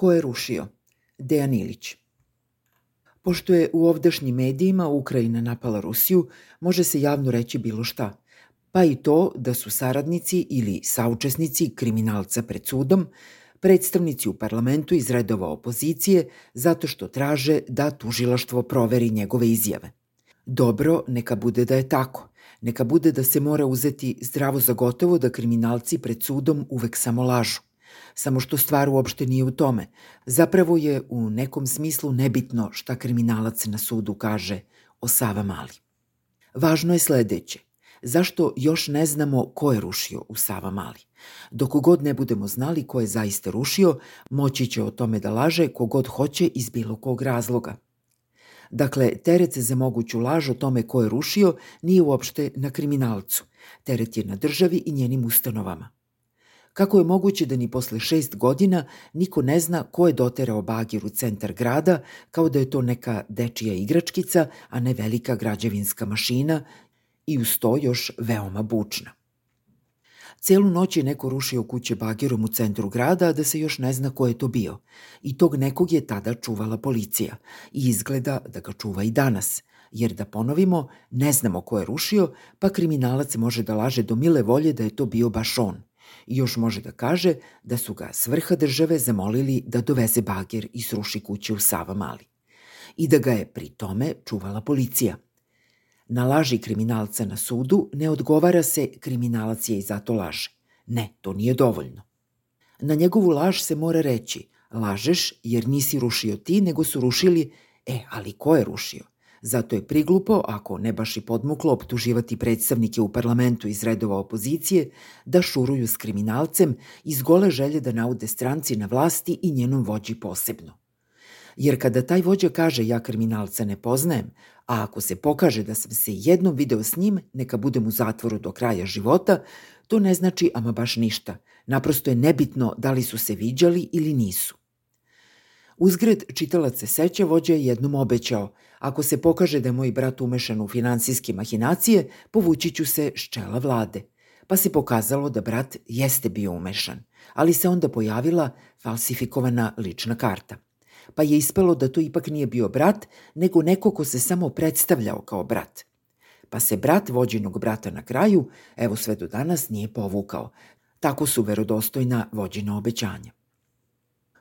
Ko je rušio? Dejan Ilić. Pošto je u ovdašnjim medijima Ukrajina napala Rusiju, može se javno reći bilo šta, pa i to da su saradnici ili saučesnici kriminalca pred sudom, predstavnici u parlamentu iz redova opozicije zato što traže da tužilaštvo proveri njegove izjave. Dobro, neka bude da je tako. Neka bude da se mora uzeti zdravo za gotovo da kriminalci pred sudom uvek samo lažu. Samo što stvar uopšte nije u tome. Zapravo je u nekom smislu nebitno šta kriminalac na sudu kaže o Sava Mali. Važno je sledeće. Zašto još ne znamo ko je rušio u Sava Mali? Dok god ne budemo znali ko je zaista rušio, moći će o tome da laže kogod hoće iz bilo kog razloga. Dakle, teret za moguću laž o tome ko je rušio nije uopšte na kriminalcu. Teret je na državi i njenim ustanovama. Kako je moguće da ni posle šest godina niko ne zna ko je doterao bagir u centar grada, kao da je to neka dečija igračkica, a ne velika građevinska mašina i uz to još veoma bučna. Celu noć je neko rušio kuće bagirom u centru grada, a da se još ne zna ko je to bio. I tog nekog je tada čuvala policija. I izgleda da ga čuva i danas. Jer da ponovimo, ne znamo ko je rušio, pa kriminalac može da laže do mile volje da je to bio baš on. I još može da kaže da su ga s vrha države zamolili da doveze bagir i sruši kuće u Sava Mali. I da ga je pri tome čuvala policija – Na laži kriminalca na sudu ne odgovara se kriminalac je i zato laže. Ne, to nije dovoljno. Na njegovu laž se mora reći lažeš jer nisi rušio ti, nego su rušili, e, ali ko je rušio? Zato je priglupo, ako ne baš i podmuklo, optuživati predstavnike u parlamentu iz redova opozicije da šuruju s kriminalcem iz gole želje da naude stranci na vlasti i njenom vođi posebno. Jer kada taj vođa kaže ja kriminalca ne poznajem, a ako se pokaže da sam se jednom video s njim, neka budem u zatvoru do kraja života, to ne znači ama baš ništa. Naprosto je nebitno da li su se viđali ili nisu. Uzgred čitalac se seća, vođa je jednom obećao, ako se pokaže da je moj brat umešan u finansijske mahinacije, povući ću se s čela vlade. Pa se pokazalo da brat jeste bio umešan, ali se onda pojavila falsifikovana lična karta – pa je ispelo da to ipak nije bio brat, nego neko ko se samo predstavljao kao brat. Pa se brat vođenog brata na kraju, evo sve do danas, nije povukao. Tako su verodostojna vođena obećanja.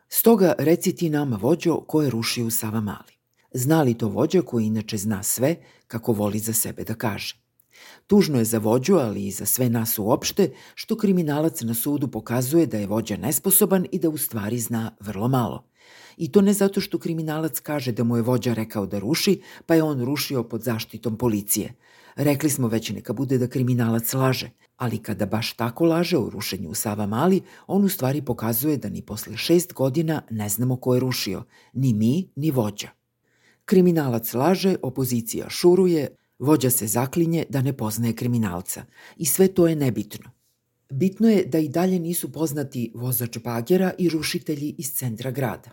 Stoga reci ti nama vođo ko je rušio u Sava Mali. Zna li to vođa koji inače zna sve kako voli za sebe da kaže? Tužno je za vođu, ali i za sve nas uopšte, što kriminalac na sudu pokazuje da je vođa nesposoban i da u stvari zna vrlo malo. I to ne zato što kriminalac kaže da mu je vođa rekao da ruši, pa je on rušio pod zaštitom policije. Rekli smo već neka bude da kriminalac laže, ali kada baš tako laže o rušenju u Sava Mali, on u stvari pokazuje da ni posle šest godina ne znamo ko je rušio, ni mi, ni vođa. Kriminalac laže, opozicija šuruje, vođa se zaklinje da ne poznaje kriminalca. I sve to je nebitno. Bitno je da i dalje nisu poznati vozač bagera i rušitelji iz centra grada.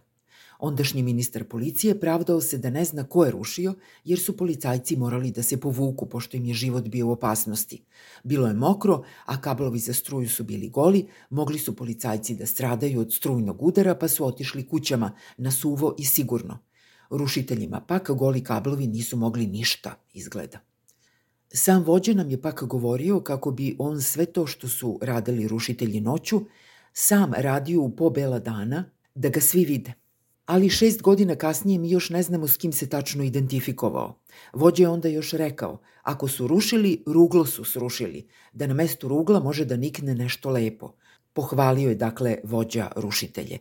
Ondašnji ministar policije pravdao se da ne zna ko je rušio, jer su policajci morali da se povuku pošto im je život bio u opasnosti. Bilo je mokro, a kablovi za struju su bili goli, mogli su policajci da stradaju od strujnog udara pa su otišli kućama na suvo i sigurno. Rušiteljima pak goli kablovi nisu mogli ništa, izgleda. Sam vođa nam je pak govorio kako bi on sve to što su radili rušitelji noću, sam radio u po bela dana, da ga svi vide – ali šest godina kasnije mi još ne znamo s kim se tačno identifikovao. Vođa je onda još rekao, ako su rušili, ruglo su srušili, da na mestu rugla može da nikne nešto lepo. Pohvalio je dakle vođa rušitelje.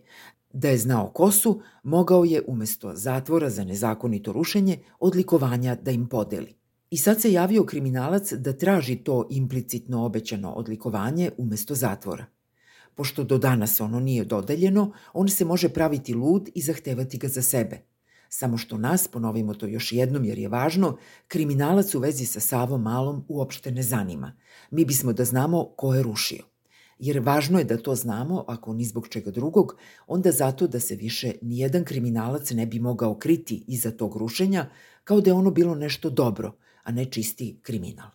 Da je znao ko su, mogao je umesto zatvora za nezakonito rušenje odlikovanja da im podeli. I sad se javio kriminalac da traži to implicitno obećano odlikovanje umesto zatvora. Pošto do danas ono nije dodeljeno, on se može praviti lud i zahtevati ga za sebe. Samo što nas, ponovimo to još jednom jer je važno, kriminalac u vezi sa Savom Malom uopšte ne zanima. Mi bismo da znamo ko je rušio. Jer važno je da to znamo, ako ni zbog čega drugog, onda zato da se više nijedan kriminalac ne bi mogao kriti iza tog rušenja, kao da je ono bilo nešto dobro, a ne čisti kriminal.